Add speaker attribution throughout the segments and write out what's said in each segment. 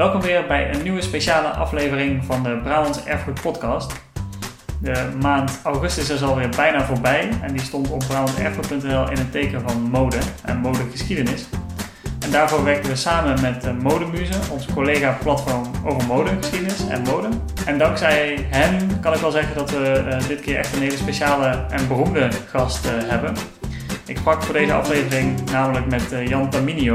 Speaker 1: Welkom weer bij een nieuwe speciale aflevering van de Brabants Erfgoed Podcast. De maand augustus is alweer bijna voorbij en die stond op brabantserfgoed.nl in het teken van mode en modegeschiedenis. En daarvoor werken we samen met de Modemuze, ons collega-platform over modegeschiedenis en mode. En dankzij hen kan ik wel zeggen dat we uh, dit keer echt een hele speciale en beroemde gast uh, hebben. Ik sprak voor deze aflevering namelijk met uh, Jan Taminio,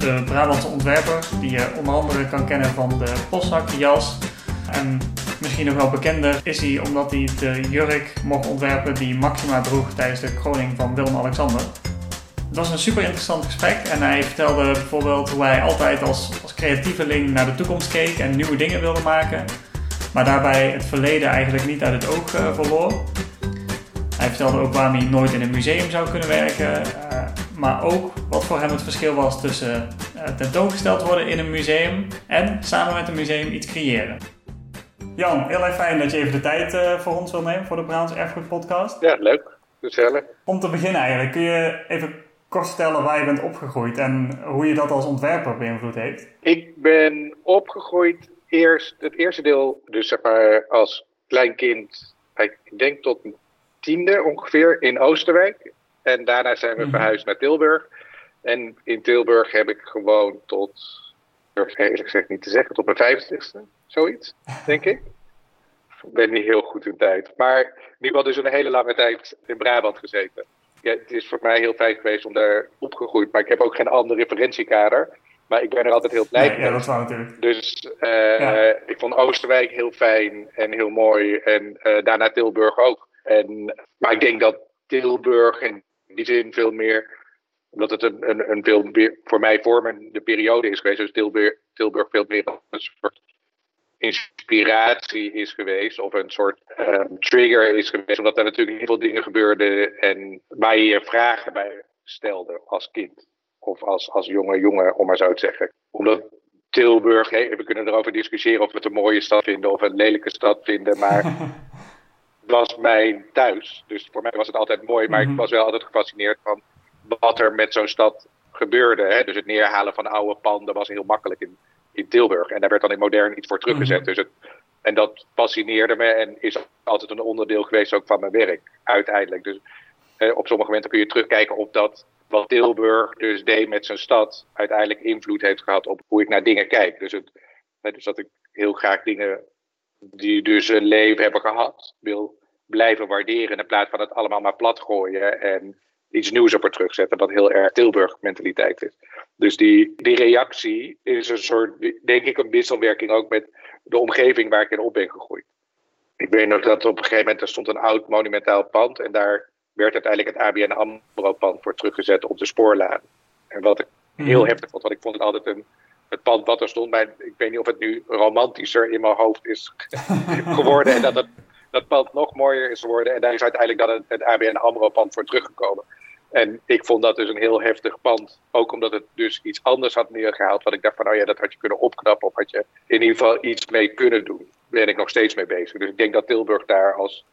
Speaker 1: de Brabantse ontwerper, die je onder andere kan kennen van de postzakjas. En misschien nog wel bekender is hij omdat hij de jurk mocht ontwerpen die Maxima droeg tijdens de kroning van Willem-Alexander. Het was een super interessant gesprek en hij vertelde bijvoorbeeld hoe hij altijd als, als creatieveling naar de toekomst keek en nieuwe dingen wilde maken, maar daarbij het verleden eigenlijk niet uit het oog uh, verloor. Hij vertelde ook waarom hij nooit in een museum zou kunnen werken, uh, maar ook wat voor hem het verschil was tussen uh, tentoongesteld worden in een museum en samen met een museum iets creëren. Jan, heel erg fijn dat je even de tijd uh, voor ons wil nemen voor de Brabants Erfgoed podcast.
Speaker 2: Ja, leuk. Gezellig.
Speaker 1: Om te beginnen eigenlijk, kun je even kort vertellen waar je bent opgegroeid en hoe je dat als ontwerper beïnvloed heeft?
Speaker 2: Ik ben opgegroeid eerst, het eerste deel, dus zeg maar als klein kind, ik denk tot tiende ongeveer, in Oosterwijk. En daarna zijn we -hmm. verhuisd naar Tilburg. En in Tilburg heb ik gewoond tot, durf eerlijk gezegd niet te zeggen, tot mijn vijftigste, zoiets, denk ik. Ik ben niet heel goed in tijd. Maar in ieder geval dus een hele lange tijd in Brabant gezeten. Ja, het is voor mij heel fijn geweest om daar opgegroeid. Maar ik heb ook geen ander referentiekader. Maar ik ben er altijd heel blij
Speaker 1: mee. Ja, dat is waar natuurlijk.
Speaker 2: Dus uh, ja. ik vond Oosterwijk heel fijn en heel mooi. En uh, daarna Tilburg ook. En, maar ik denk dat Tilburg in die zin veel meer omdat het een, een, een veel meer voor mij vormende periode is geweest. Dus Tilburg, Tilburg veel meer een soort inspiratie is geweest. Of een soort um, trigger is geweest. Omdat er natuurlijk heel veel dingen gebeurden. En waar je je vragen bij stelde als kind. Of als, als jonge jongen, om maar zo te zeggen. Omdat Tilburg, hey, we kunnen erover discussiëren of we het een mooie stad vinden of een lelijke stad vinden. Maar was mijn thuis. Dus voor mij was het altijd mooi. Maar ik was wel altijd gefascineerd van wat er met zo'n stad gebeurde. Hè? Dus het neerhalen van oude panden was heel makkelijk in, in Tilburg. En daar werd dan in modern iets voor teruggezet. Mm -hmm. dus het, en dat fascineerde me en is altijd een onderdeel geweest ook van mijn werk, uiteindelijk. Dus eh, op sommige momenten kun je terugkijken op dat wat Tilburg dus deed met zijn stad, uiteindelijk invloed heeft gehad op hoe ik naar dingen kijk. Dus, het, dus dat ik heel graag dingen die dus een leven hebben gehad, wil blijven waarderen in plaats van het allemaal maar plat gooien en iets nieuws op er terugzetten, dat heel erg Tilburg mentaliteit is. Dus die, die reactie is een soort, denk ik, een wisselwerking ook met de omgeving waar ik in op ben gegroeid. Ik weet nog dat op een gegeven moment er stond een oud monumentaal pand en daar werd uiteindelijk het ABN AMRO pand voor teruggezet op de spoorlaan. En wat ik heel heftig vond, want ik vond het altijd een, het pand wat er stond, maar ik weet niet of het nu romantischer in mijn hoofd is geworden en dat het dat pand nog mooier is geworden. En daar is uiteindelijk dan het, het ABN AMRO pand voor teruggekomen. En ik vond dat dus een heel heftig pand. Ook omdat het dus iets anders had neergehaald. Wat ik dacht van, oh ja, dat had je kunnen opknappen. Of had je in ieder geval iets mee kunnen doen. Daar ben ik nog steeds mee bezig. Dus ik denk dat Tilburg daar als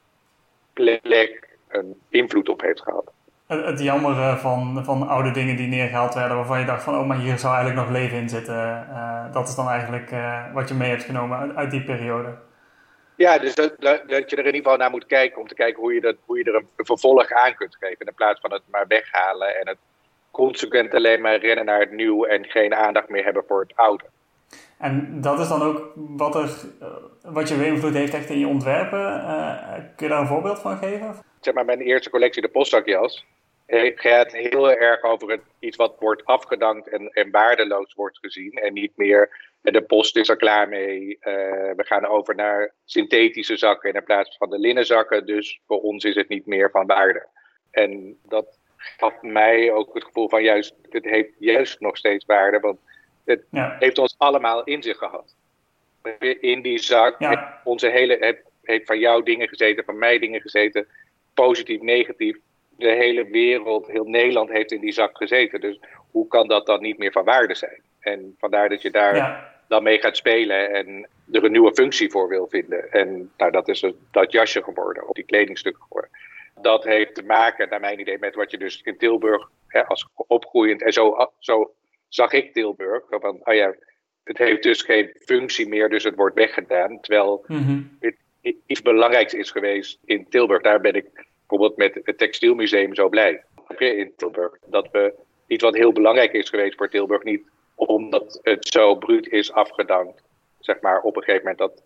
Speaker 2: plek een invloed op heeft gehad.
Speaker 1: Het, het jammer van, van oude dingen die neergehaald werden. Waarvan je dacht van, oh maar hier zou eigenlijk nog leven in zitten. Uh, dat is dan eigenlijk uh, wat je mee hebt genomen uit die periode.
Speaker 2: Ja, dus dat, dat, je er in ieder geval naar moet kijken om te kijken hoe je, dat, hoe je er een, vervolg aan kunt geven. In plaats van het maar weghalen en het consequent alleen maar rennen naar het nieuw en geen aandacht meer hebben voor het oude.
Speaker 1: En dat is dan ook wat, er, wat je beïnvloed heeft echt in je ontwerpen. Uh, kun je daar een voorbeeld van geven?
Speaker 2: Zeg maar, mijn eerste collectie, de postzakjas, gaat heel erg over het, iets wat wordt afgedankt en, en waardeloos wordt gezien. En niet meer de post is er klaar mee. Uh, we gaan over naar synthetische zakken in plaats van de linnen zakken. Dus voor ons is het niet meer van waarde. En dat gaf mij ook het gevoel van juist, het heeft juist nog steeds waarde. Want het ja. heeft ons allemaal in zich gehad. In die zak, ja. heeft onze hele, heeft, heeft van jou dingen gezeten, van mij dingen gezeten. Positief, negatief. De hele wereld, heel Nederland heeft in die zak gezeten. Dus hoe kan dat dan niet meer van waarde zijn? En vandaar dat je daar ja. dan mee gaat spelen en er een nieuwe functie voor wil vinden. En nou, dat is dat jasje geworden, of die kledingstuk geworden. Dat heeft te maken, naar mijn idee, met wat je dus in Tilburg hè, als opgroeiend. En zo, zo zag ik Tilburg. Van, oh ja, het heeft dus geen functie meer, dus het wordt weggedaan. Terwijl het iets belangrijks is geweest in Tilburg. Daar ben ik bijvoorbeeld met het Textielmuseum zo blij in Tilburg. Dat we iets wat heel belangrijk is geweest voor Tilburg, niet omdat het zo bruut is afgedankt, zeg maar op een gegeven moment dat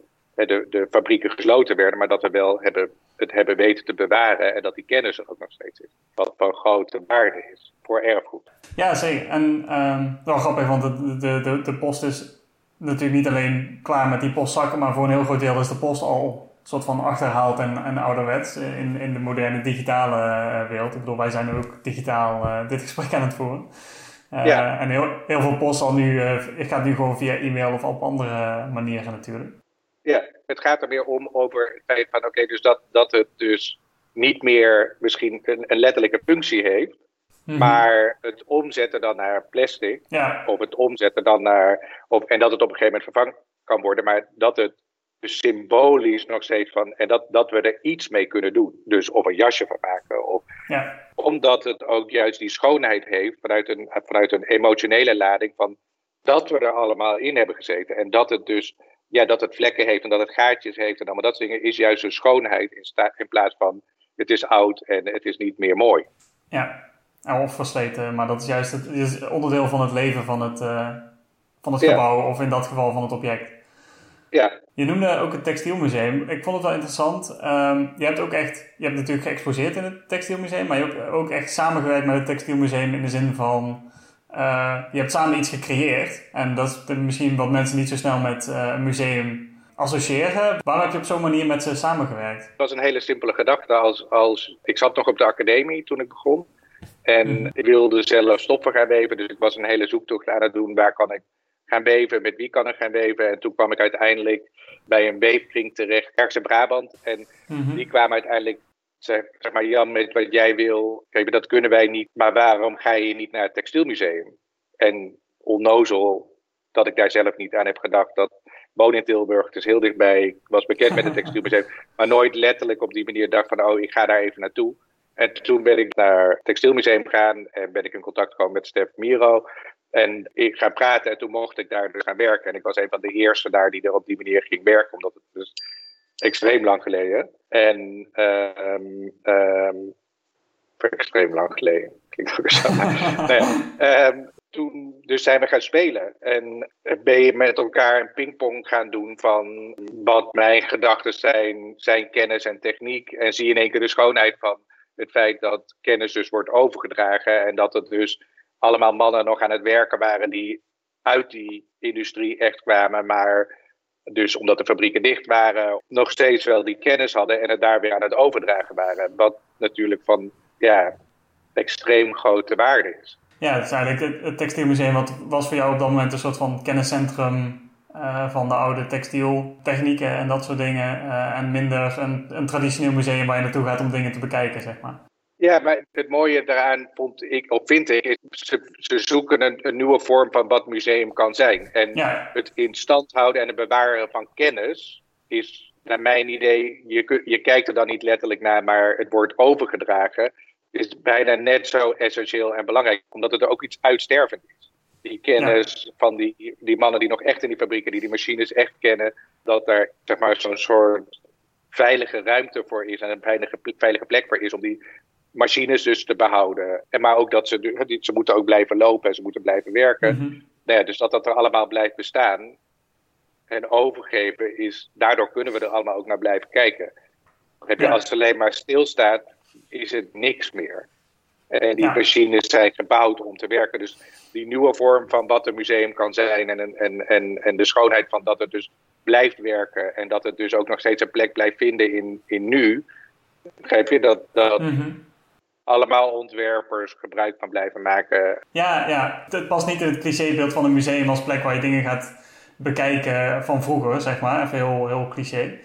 Speaker 2: de, de fabrieken gesloten werden, maar dat we wel hebben, het hebben weten te bewaren en dat die kennis er ook nog steeds is. Wat van grote waarde is voor erfgoed.
Speaker 1: Ja, zeker. En um, wel grappig, want de, de, de, de post is natuurlijk niet alleen klaar met die postzakken, maar voor een heel groot deel is de post al soort van achterhaald en, en ouderwets in, in de moderne digitale eh, wereld. Ik bedoel, wij zijn ook digitaal uh, dit gesprek aan het voeren. Uh, ja. En heel, heel veel post al nu, uh, gaat nu gewoon via e-mail of op andere manieren natuurlijk.
Speaker 2: Ja, het gaat er meer om over het feit van oké, dus dat, dat het dus niet meer misschien een, een letterlijke functie heeft. Mm -hmm. Maar het omzetten dan naar plastic, ja. of het omzetten dan naar. Of, en dat het op een gegeven moment vervangen kan worden, maar dat het dus symbolisch nog steeds van. En dat, dat we er iets mee kunnen doen. Dus of een jasje van maken. Of, ja. Omdat het ook juist die schoonheid heeft vanuit een, vanuit een emotionele lading van dat we er allemaal in hebben gezeten. En dat het dus ja, dat het vlekken heeft en dat het gaatjes heeft en allemaal dat soort dingen, is juist een schoonheid in, sta, in plaats van het is oud en het is niet meer mooi.
Speaker 1: Ja, of versleten, maar dat is juist het, is onderdeel van het leven van het, uh, van het gebouw, ja. of in dat geval van het object.
Speaker 2: Ja.
Speaker 1: Je noemde ook het textielmuseum. Ik vond het wel interessant. Um, je hebt ook echt, je hebt natuurlijk geëxposeerd in het textielmuseum, maar je hebt ook echt samengewerkt met het textielmuseum in de zin van, uh, je hebt samen iets gecreëerd. En dat is misschien wat mensen niet zo snel met uh, een museum associëren. Waarom heb je op zo'n manier met ze samengewerkt?
Speaker 2: Het was een hele simpele gedachte. Als, als, ik zat nog op de academie toen ik begon. En mm. ik wilde zelf stoffen gaan weven. Dus ik was een hele zoektocht aan het doen. Waar kan ik gaan weven? Met wie kan ik gaan weven? En toen kwam ik uiteindelijk bij een weefkring terecht, ergens in Brabant. En mm-hmm. die kwamen uiteindelijk, zeg, zeg, maar Jan, met wat jij wil, kijk, dat kunnen wij niet. Maar waarom ga je niet naar het textielmuseum? En onnozel dat ik daar zelf niet aan heb gedacht. Dat woon in Tilburg, het is heel dichtbij. Ik was bekend met het textielmuseum. maar nooit letterlijk op die manier dacht van, oh, ik ga daar even naartoe. En toen ben ik naar het textielmuseum gegaan en ben ik in contact gekomen met Stef Miro. En ik ga praten en toen mocht ik daar dus gaan werken. En ik was een van de eerste daar die er op die manier ging werken, omdat het dus extreem lang geleden. En um, um, extreem lang geleden. Klinkt ook zo. nee, um, toen dus zijn we gaan spelen. En ben je met elkaar een pingpong gaan doen van wat mijn gedachten zijn, zijn kennis en techniek. En zie je in één keer de schoonheid van het feit dat kennis dus wordt overgedragen. En dat het dus allemaal mannen nog aan het werken waren die uit die industrie echt kwamen, maar dus omdat de fabrieken dicht waren, nog steeds wel die kennis hadden en het daar weer aan het overdragen waren. Wat natuurlijk van ja, extreem grote waarde is.
Speaker 1: Ja, het eigenlijk het, textielmuseum wat was voor jou op dat moment een soort van kenniscentrum uh, van de oude textieltechnieken en dat soort dingen. Uh, en minder een, een traditioneel museum waar je naartoe gaat om dingen te bekijken, zeg maar.
Speaker 2: Ja, maar het mooie daaraan vond ik, of vind ik, is ze, ze zoeken een, een, nieuwe vorm van wat museum kan zijn. En ja. het in stand houden en het bewaren van kennis is, naar mijn idee, je, je kijkt er dan niet letterlijk naar, maar het wordt overgedragen, is bijna net zo essentieel en belangrijk, omdat het er ook iets uitstervend is. Die kennis ja. van die, die mannen die nog echt in die fabrieken, die die machines echt kennen, dat er zeg maar zo'n soort veilige ruimte voor is en een veilige, veilige plek voor is om die machines dus te behouden. En maar ook dat ze, ze moeten ook blijven lopen en ze moeten blijven werken. Mm -hmm. nou dus dat dat er allemaal blijft bestaan en overgeven is, daardoor kunnen we er allemaal ook naar blijven kijken. Heb je, ja. Als het alleen maar stilstaat, is het niks meer. En die ja. machines zijn gebouwd om te werken. Dus die nieuwe vorm van wat een museum kan zijn en, en, en, en de schoonheid van dat het dus blijft werken en dat het dus ook nog steeds een plek blijft vinden in, in nu. Begrijp je dat, dat mm -hmm allemaal ontwerpers gebruik van blijven maken.
Speaker 1: Ja, ja, het past niet in het clichébeeld van een museum als plek waar je dingen gaat bekijken van vroeger, zeg maar. Even heel, heel cliché.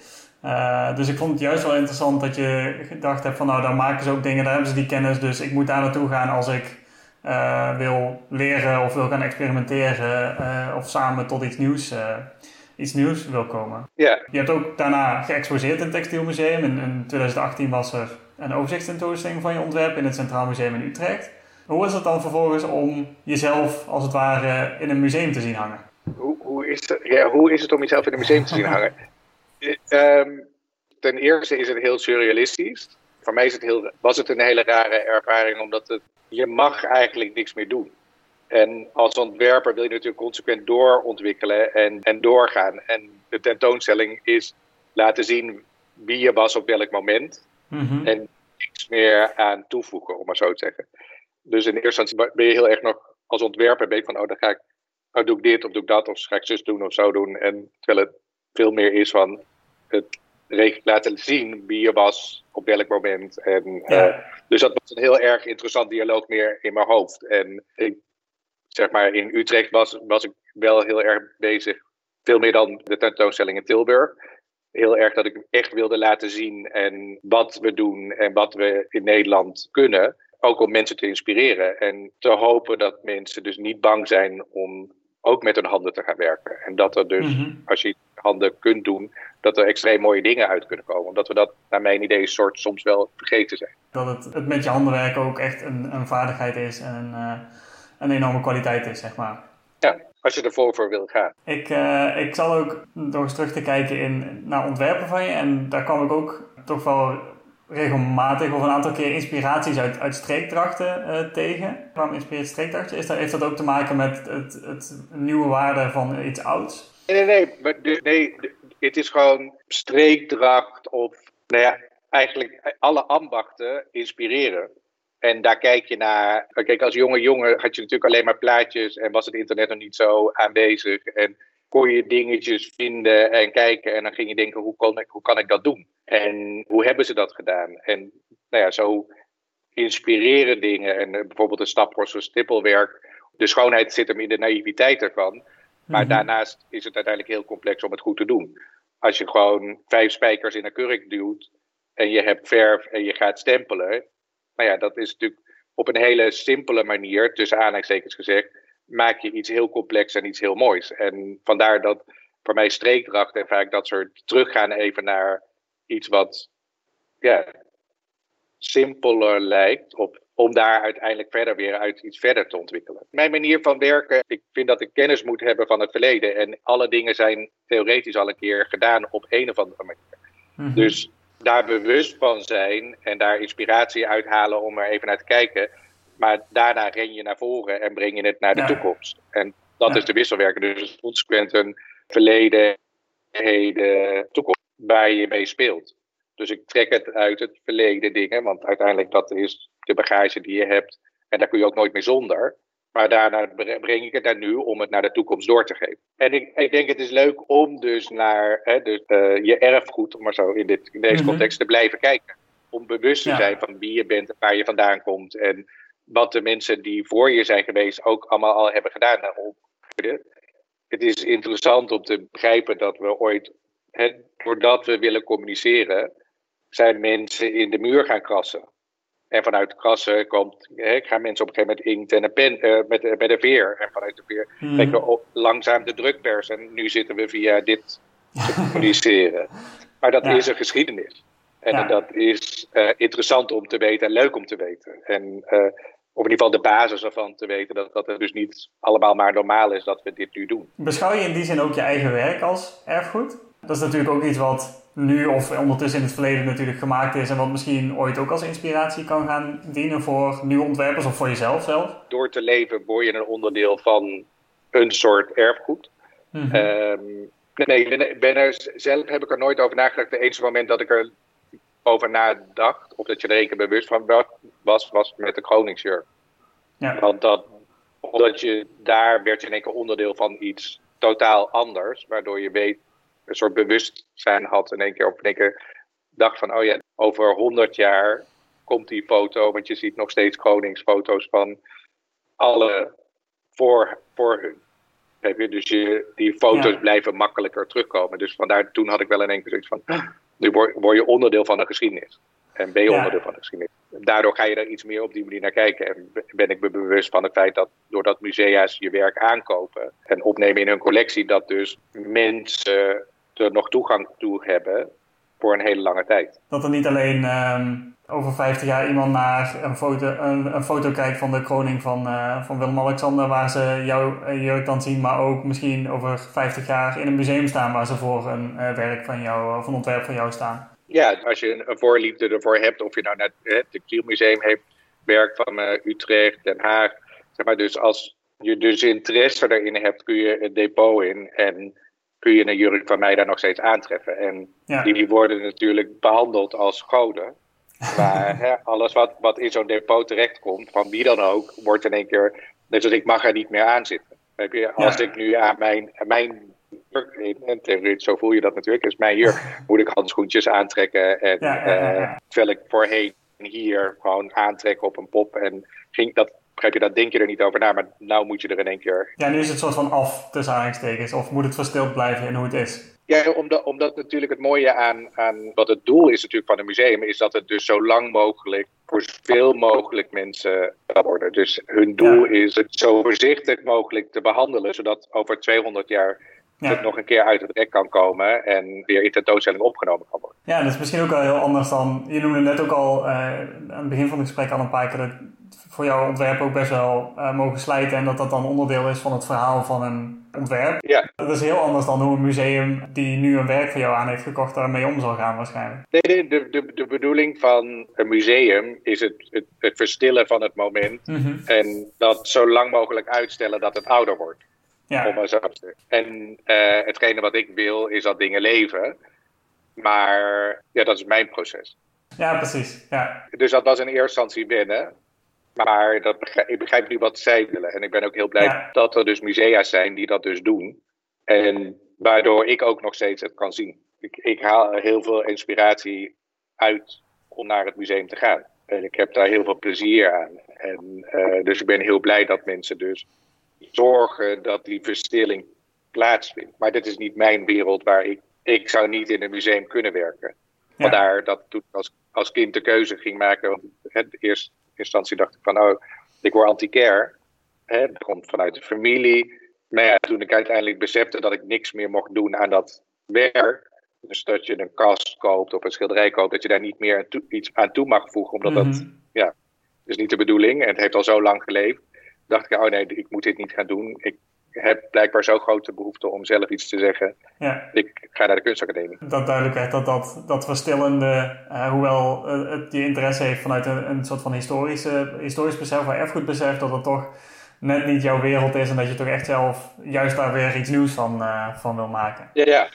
Speaker 1: Uh, dus ik vond het juist wel interessant dat je gedacht hebt van nou, daar maken ze ook dingen, daar hebben ze die kennis, dus ik moet daar naartoe gaan als ik uh, wil leren of wil gaan experimenteren uh, of samen tot iets nieuws, iets nieuws wil komen.
Speaker 2: Ja.
Speaker 1: Je hebt ook daarna geëxposeerd in het Textielmuseum. In, in 2018 was er een overzichtstentoonstelling van je ontwerp in het Centraal Museum in Utrecht. Hoe is het dan vervolgens om jezelf als het ware in een museum te zien hangen?
Speaker 2: Hoe, hoe is, ja, hoe is het om jezelf in een museum te zien hangen? Ehm, ten eerste is het heel surrealistisch. Voor mij is het heel, was het een hele rare ervaring, omdat het, je mag eigenlijk niks meer doen. En als ontwerper wil je natuurlijk consequent doorontwikkelen en, en doorgaan. En de tentoonstelling is laten zien wie je was op welk moment.
Speaker 1: Mhm.
Speaker 2: En niks meer aan toevoegen, om maar zo te zeggen. Dus in eerste instantie ben je heel erg nog als ontwerper ben je van, oh, dan ga ik, oh, doe ik dit of doe ik dat, of ga ik zus doen of zo doen. En terwijl het veel meer is van het laten zien wie je was op welk moment. En,
Speaker 1: Ja.
Speaker 2: eh, dus dat was een heel erg interessant dialoog meer in mijn hoofd. En ik, zeg maar, in Utrecht was, was ik wel heel erg bezig, veel meer dan de tentoonstelling in Tilburg. Heel erg dat ik echt wilde laten zien en wat we doen en wat we in Nederland kunnen. Ook om mensen te inspireren en te hopen dat mensen dus niet bang zijn om ook met hun handen te gaan werken. En dat er dus,
Speaker 1: Mhm.
Speaker 2: als je handen kunt doen, dat er extreem mooie dingen uit kunnen komen. Omdat we dat, naar mijn idee, soort soms wel vergeten zijn.
Speaker 1: Dat het, het met je handen werken ook echt een, een vaardigheid is en een, eh, een enorme kwaliteit is, zeg maar.
Speaker 2: Ja, als je ervoor voor wil gaan.
Speaker 1: Ik, eh, ik zal ook door eens terug te kijken in, naar ontwerpen van je. En daar kwam ik ook toch wel regelmatig of een aantal keer inspiraties uit, uit streekdrachten eh, tegen. Waarom inspireert streekdrachten? Is dat, heeft dat ook te maken met het, het nieuwe waarde van iets ouds?
Speaker 2: Nee, nee, nee. maar de- nee de- het is gewoon streekdracht of, nou ja, eigenlijk alle ambachten inspireren. En daar kijk je naar. Kijk, als jonge jongen had je natuurlijk alleen maar plaatjes en was het internet nog niet zo aanwezig. En kon je dingetjes vinden en kijken. En dan ging je denken, hoe, kon ik, hoe kan ik dat doen? En hoe hebben ze dat gedaan? En nou ja, zo inspireren dingen. En eh, bijvoorbeeld een stap zoals stippelwerk. De schoonheid zit hem in de naïviteit ervan. Maar
Speaker 1: Mhm.
Speaker 2: daarnaast is het uiteindelijk heel complex om het goed te doen. Als je gewoon vijf spijkers in een kurk duwt en je hebt verf en je gaat stempelen. Nou ja, dat is natuurlijk op een hele simpele manier, tussen aanhalingstekens gezegd, maak je iets heel complex en iets heel moois. En vandaar dat voor mij streekdracht en vaak dat soort teruggaan even naar iets wat ja, simpeler lijkt. Op, om daar uiteindelijk verder weer uit iets verder te ontwikkelen. Mijn manier van werken, ik vind dat ik kennis moet hebben van het verleden. En alle dingen zijn theoretisch al een keer gedaan op een of andere manier.
Speaker 1: Mhm.
Speaker 2: Dus daar bewust van zijn en daar inspiratie uithalen om er even naar te kijken. Maar daarna ren je naar voren en breng je het naar de
Speaker 1: Ja.
Speaker 2: toekomst. En dat
Speaker 1: Ja.
Speaker 2: is de wisselwerking. Dus consequent een verleden, heden, toekomst waar je mee speelt. Dus ik trek het uit het verleden dingen, want uiteindelijk dat is de bagage die je hebt. En daar kun je ook nooit meer zonder. Maar daarna bre- breng ik het naar nu om het naar de toekomst door te geven. En ik, ik denk het is leuk om dus naar hè, dus, eh, je erfgoed, om maar zo in, dit, in deze
Speaker 1: Mhm.
Speaker 2: context te blijven kijken. Om bewust te
Speaker 1: Ja.
Speaker 2: zijn van wie je bent en waar je vandaan komt. En wat de mensen die voor je zijn geweest ook allemaal al hebben gedaan. Nou, Het is interessant om te begrijpen dat we ooit, hè, doordat we willen communiceren, zijn mensen in de muur gaan krassen. En vanuit krassen komt, hè, gaan mensen op een gegeven moment inkt en een pen, eh, met, met een veer. En vanuit de veer trekken op- langzaam de drukpers. En nu zitten we via dit te communiceren. Maar dat
Speaker 1: Ja.
Speaker 2: is een geschiedenis. En
Speaker 1: Ja.
Speaker 2: dat is eh, interessant om te weten en leuk om te weten. En eh, of in ieder geval de basis ervan te weten dat, dat het dus niet allemaal maar normaal is dat we dit nu doen.
Speaker 1: Beschouw je in die zin ook je eigen werk als erfgoed? Dat is natuurlijk ook iets wat nu of ondertussen in het verleden natuurlijk gemaakt is en wat misschien ooit ook als inspiratie kan gaan dienen voor nieuwe ontwerpers of voor jezelf zelf.
Speaker 2: Door te leven word je een onderdeel van een soort erfgoed.
Speaker 1: Mhm.
Speaker 2: Ehm, nee, ik ben, ben er, zelf heb ik er nooit over nagedacht. Het enige moment dat ik er over nadacht, of dat je er een bewust van wa- was, was met de Koningsjurk.
Speaker 1: ja.
Speaker 2: Want dat, omdat je daar werd je in één keer onderdeel van iets totaal anders, waardoor je weet, een soort bewustzijn had in één keer, of in één keer dacht van, oh ja, over honderd jaar komt die foto, want je ziet nog steeds koningsfoto's van alle voor, voor hun. Je? Dus je, die foto's
Speaker 1: Ja.
Speaker 2: blijven makkelijker terugkomen. Dus vandaar, toen had ik wel in één keer zoiets van, "Ah, nu word, word je onderdeel van de geschiedenis. En ben je
Speaker 1: Ja.
Speaker 2: onderdeel van de geschiedenis. Daardoor ga je er iets meer op die manier naar kijken. En ben ik me bewust van het feit dat doordat musea's je werk aankopen en opnemen in hun collectie, dat dus mensen er nog toegang toe hebben voor een hele lange tijd.
Speaker 1: Dat er niet alleen ehm, over 50 jaar iemand naar een foto, een, een foto kijkt van de kroning van, uh, van Willem-Alexander, waar ze jouw jurk dan zien, maar ook misschien over 50 jaar in een museum staan waar ze voor een uh, werk van jou, of een ontwerp van jou staan.
Speaker 2: Ja, als je een voorliefde ervoor hebt, of je nou naar het Kielmuseum heeft, werk van Utrecht, Den Haag. Zeg maar, dus als je dus interesse erin hebt, kun je het depot in en kun je een jurk van mij daar nog steeds aantreffen. En ja. die worden natuurlijk behandeld als goden. Maar hè, alles wat, wat in zo'n depot terechtkomt, van wie dan ook, wordt in één keer. Net zoals ik mag er niet meer aan zitten. Je, als ik nu aan mijn, mijn en theoretisch, zo voel je dat natuurlijk. Dus mij hier moet ik handschoentjes aantrekken. En, ja, uh, terwijl ik voorheen hier gewoon aantrekken op een pop. En ging dat, begrijp je, dat denk je er niet over na. Maar nou moet je er in één keer.
Speaker 1: Ja, nu is het soort van af tussen aanhalingstekens. Of moet het verstild blijven in hoe het is?
Speaker 2: Ja, omdat, omdat natuurlijk het mooie aan, aan wat het doel is natuurlijk van een museum, is dat het dus zo lang mogelijk voor zoveel mogelijk mensen kan worden. Dus hun doel is het zo voorzichtig mogelijk te behandelen, zodat over 200 jaar ja. het nog een keer uit het rek kan komen en weer in tentoonstelling opgenomen kan worden.
Speaker 1: Ja, dat is misschien ook wel heel anders dan. Je noemde net ook al uh, aan het begin van het gesprek al een paar keer dat voor jouw ontwerp ook best wel uh, mogen slijten en dat dat dan onderdeel is van het verhaal van een ontwerp.
Speaker 2: Ja.
Speaker 1: Dat is heel anders dan hoe een museum die nu een werk voor jou aan heeft gekocht daarmee om zal gaan waarschijnlijk.
Speaker 2: Nee, de, de, de bedoeling van een museum is het, het, het verstillen van het moment mm -hmm. en dat zo lang mogelijk uitstellen dat het ouder wordt. Ja. Om maar zo te En uh, hetgene wat ik wil is dat dingen leven. Maar ja, dat is mijn proces.
Speaker 1: Ja, precies. Ja.
Speaker 2: Dus dat was in eerste instantie binnen. Maar dat begrijp, ik begrijp nu wat zij willen. En ik ben ook heel blij ja. dat er dus musea's zijn die dat dus doen. En waardoor ik ook nog steeds het kan zien. Ik, ik haal heel veel inspiratie uit om naar het museum te gaan. En ik heb daar heel veel plezier aan. En, uh, dus ik ben heel blij dat mensen dus zorgen dat die verstilling plaatsvindt. Maar dit is niet mijn wereld waar ik. Ik zou niet in een museum kunnen werken. Ja. daar dat toen ik als, als kind de keuze ging maken. In eerste instantie dacht ik van oh, ik word antiquair. Hè, dat komt vanuit de familie. Maar ja, toen ik uiteindelijk besefte dat ik niks meer mocht doen aan dat werk. Dus dat je een kast koopt of een schilderij koopt, dat je daar niet meer iets aan toe mag voegen. Omdat mm -hmm. dat, ja, is niet de bedoeling. En het heeft al zo lang geleefd dacht ik, oh nee, ik moet dit niet gaan doen. Ik heb blijkbaar zo grote behoefte om zelf iets te zeggen. Ja. Ik ga naar de kunstacademie.
Speaker 1: Dat duidelijkheid, dat, dat, dat verstillende, uh, hoewel uh, het je interesse heeft vanuit een, een soort van historische, historisch besef, of erfgoedbesef, dat het toch net niet jouw wereld is en dat je toch echt zelf juist daar weer iets nieuws van, uh, van wil maken.
Speaker 2: Ja, ja,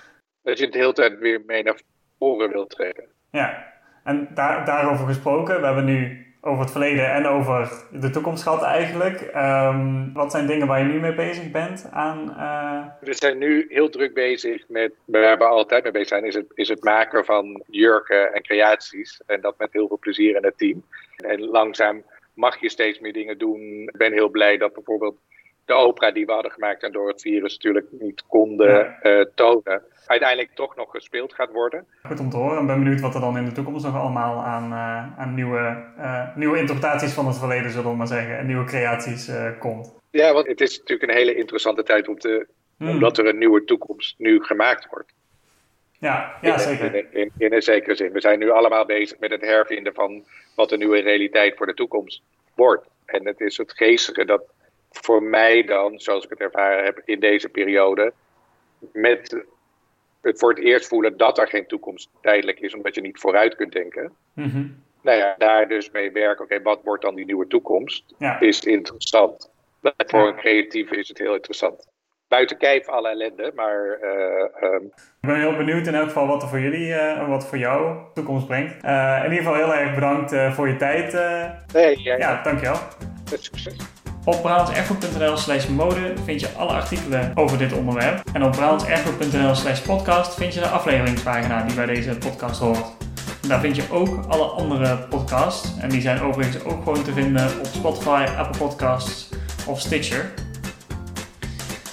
Speaker 2: dat je het de hele tijd weer mee naar voren wilt trekken.
Speaker 1: Ja, en daar, daarover gesproken, we hebben nu over het verleden en over de toekomst gehad eigenlijk. Um, wat zijn dingen waar je nu mee bezig bent aan? Uh...
Speaker 2: We zijn nu heel druk bezig met, waar we altijd mee bezig zijn, is het, is het maken van jurken en creaties. En dat met heel veel plezier in het team. En langzaam mag je steeds meer dingen doen. Ik ben heel blij dat bijvoorbeeld de opera die we hadden gemaakt en door het virus natuurlijk niet konden ja. uh, tonen, uiteindelijk toch nog gespeeld gaat worden.
Speaker 1: Goed om te horen. Ik ben benieuwd wat er dan in de toekomst nog allemaal aan, uh, aan nieuwe, uh, nieuwe interpretaties van het verleden, zullen we maar zeggen, en nieuwe creaties komt.
Speaker 2: Ja, want het is natuurlijk een hele interessante tijd om te, hmm. omdat er een nieuwe toekomst nu gemaakt wordt.
Speaker 1: Ja, ja zeker.
Speaker 2: In, in, in, een zekere zin. We zijn nu allemaal bezig met het hervinden van wat de nieuwe realiteit voor de toekomst wordt. En het is het geestige dat voor mij dan, zoals ik het ervaren heb in deze periode, met het voor het eerst voelen dat er geen toekomst tijdelijk is, omdat je niet vooruit kunt denken. Mm-hmm. Nou ja, daar dus mee werken. Oké, wat wordt dan die nieuwe toekomst? Ja. Is interessant. Voor een creatieve is het heel interessant. Buiten kijf alle ellende, maar... Uh, um...
Speaker 1: Ik ben heel benieuwd in elk geval wat er voor jullie en uh, wat voor jou toekomst brengt. Uh, in ieder geval heel erg bedankt voor je tijd.
Speaker 2: nee, ja,
Speaker 1: ja, dankjewel.
Speaker 2: Succes.
Speaker 1: Op brabantserfgoed.nl slash mode vind je alle artikelen over dit onderwerp. En op brabantserfgoed.nl slash podcast vind je de afleveringspagina die bij deze podcast hoort. Daar vind je ook alle andere podcasts. En die zijn overigens ook gewoon te vinden op Spotify, Apple Podcasts of Stitcher.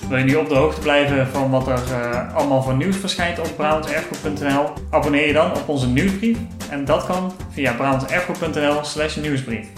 Speaker 1: Wil je nu op de hoogte blijven van wat er uh, allemaal voor nieuws verschijnt op brabantserfgoed.nl? Abonneer je dan op onze nieuwsbrief. En dat kan via brabantserfgoed.nl slash nieuwsbrief.